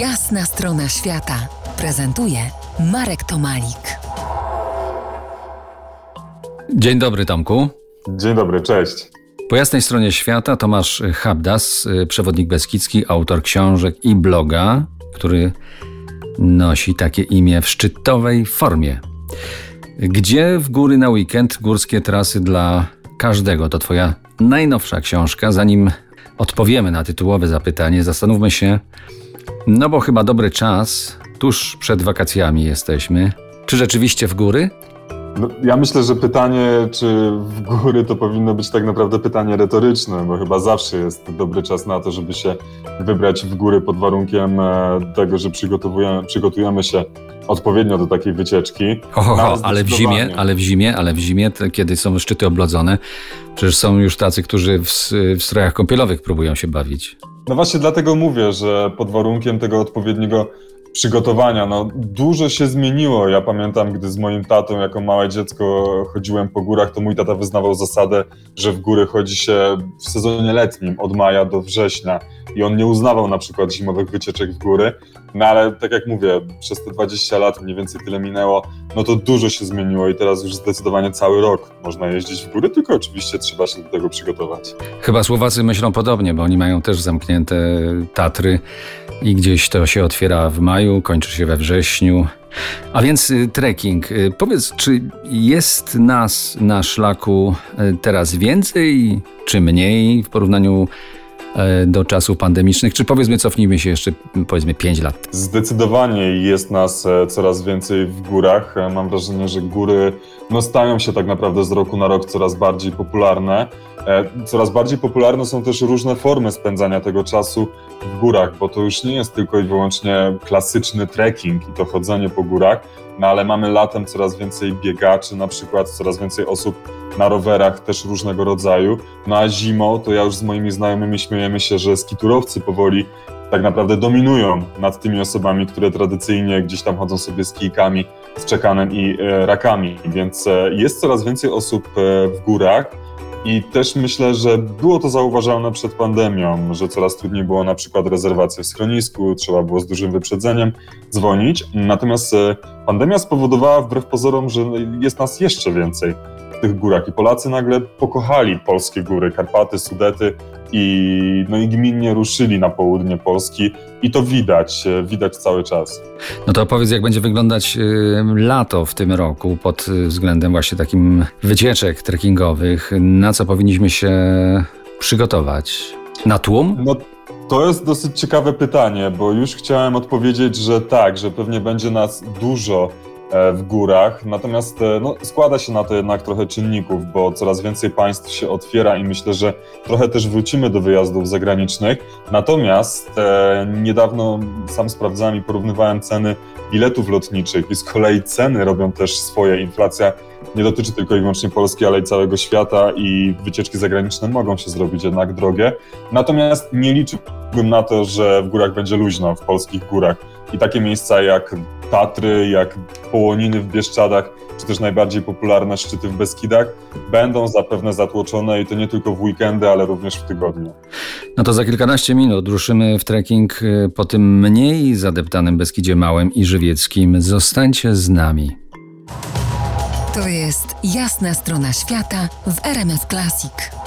Jasna strona świata prezentuje Marek Tomalik. Dzień dobry, Tomku. Dzień dobry, cześć. Po jasnej stronie świata Tomasz Habdas, y, przewodnik beskidzki, autor książek i bloga, który nosi takie imię w szczytowej formie. Gdzie w góry na weekend górskie trasy dla każdego? To twoja najnowsza książka. Zanim odpowiemy na tytułowe zapytanie, zastanówmy się, no bo chyba dobry czas, tuż przed wakacjami jesteśmy. Czy rzeczywiście w góry? No, ja myślę, że pytanie, czy w góry, to powinno być tak naprawdę pytanie retoryczne, bo chyba zawsze jest dobry czas na to, żeby się wybrać w góry pod warunkiem e, tego, że przygotowujemy, przygotujemy się odpowiednio do takiej wycieczki. Ho, ho, ho, ale w zimie, ale w zimie, ale w zimie, kiedy są szczyty oblodzone, przecież są już tacy, którzy w, w strojach kąpielowych próbują się bawić. No właśnie dlatego mówię, że pod warunkiem tego odpowiedniego przygotowania. No, dużo się zmieniło. Ja pamiętam, gdy z moim tatą jako małe dziecko chodziłem po górach, to mój tata wyznawał zasadę, że w góry chodzi się w sezonie letnim, od maja do września. I on nie uznawał na przykład zimowych wycieczek w góry. No ale tak jak mówię, przez te 20 lat mniej więcej tyle minęło, no to dużo się zmieniło i teraz już zdecydowanie cały rok można jeździć w góry, tylko oczywiście trzeba się do tego przygotować. Chyba Słowacy myślą podobnie, bo oni mają też zamknięte Tatry i gdzieś to się otwiera w maju, kończy się we wrześniu. A więc y, trekking. Y, powiedz, czy jest nas na szlaku y, teraz więcej, czy mniej w porównaniu do czasów pandemicznych? Czy powiedzmy, cofnijmy się jeszcze powiedzmy 5 lat? Zdecydowanie jest nas e, coraz więcej w górach. E, mam wrażenie, że góry no, stają się tak naprawdę z roku na rok coraz bardziej popularne. E, coraz bardziej popularne są też różne formy spędzania tego czasu w górach, bo to już nie jest tylko i wyłącznie klasyczny trekking i to chodzenie po górach, no ale mamy latem coraz więcej biegaczy, na przykład coraz więcej osób na rowerach też różnego rodzaju. No a zimą to ja już z moimi znajomymi śmiejemy się, że skiturowcy powoli tak naprawdę dominują nad tymi osobami, które tradycyjnie gdzieś tam chodzą sobie z kijkami, z czekanem i e, rakami. Więc e, jest coraz więcej osób e, w górach. I też myślę, że było to zauważalne przed pandemią, że coraz trudniej było na przykład rezerwację w schronisku, trzeba było z dużym wyprzedzeniem dzwonić. Natomiast pandemia spowodowała wbrew pozorom, że jest nas jeszcze więcej w tych górach i Polacy nagle pokochali polskie góry, Karpaty, Sudety i, no i gminnie ruszyli na południe Polski i to widać, e, widać cały czas. No to opowiedz, jak będzie wyglądać lato w tym roku pod względem właśnie takim wycieczek trekkingowych. Na co powinniśmy się przygotować? Na tłum? No to jest dosyć ciekawe pytanie, bo już chciałem odpowiedzieć, że tak, że pewnie będzie nas dużo E, w górach. Natomiast e, no, składa się na to jednak trochę czynników, bo coraz więcej państw się otwiera i myślę, że trochę też wrócimy do wyjazdów zagranicznych. Natomiast e, niedawno sam sprawdzałem i porównywałem ceny biletów lotniczych i z kolei ceny robią też swoje. Inflacja nie dotyczy tylko i wyłącznie Polski, ale i całego świata i wycieczki zagraniczne mogą się zrobić jednak drogie. Natomiast nie liczyłbym na to, że w górach będzie luźno, w polskich górach. I takie miejsca jak Tatry, jak Połoniny w Bieszczadach, czy też najbardziej popularne szczyty w Beskidach, będą zapewne zatłoczone i to nie tylko w weekendy, ale również w tygodniu. No to za kilkanaście minut ruszymy w trekking y, po tym mniej zadeptanym Beskidzie Małym i Żywieckim. Zostańcie z nami. To jest jasna strona świata w RMS Classic.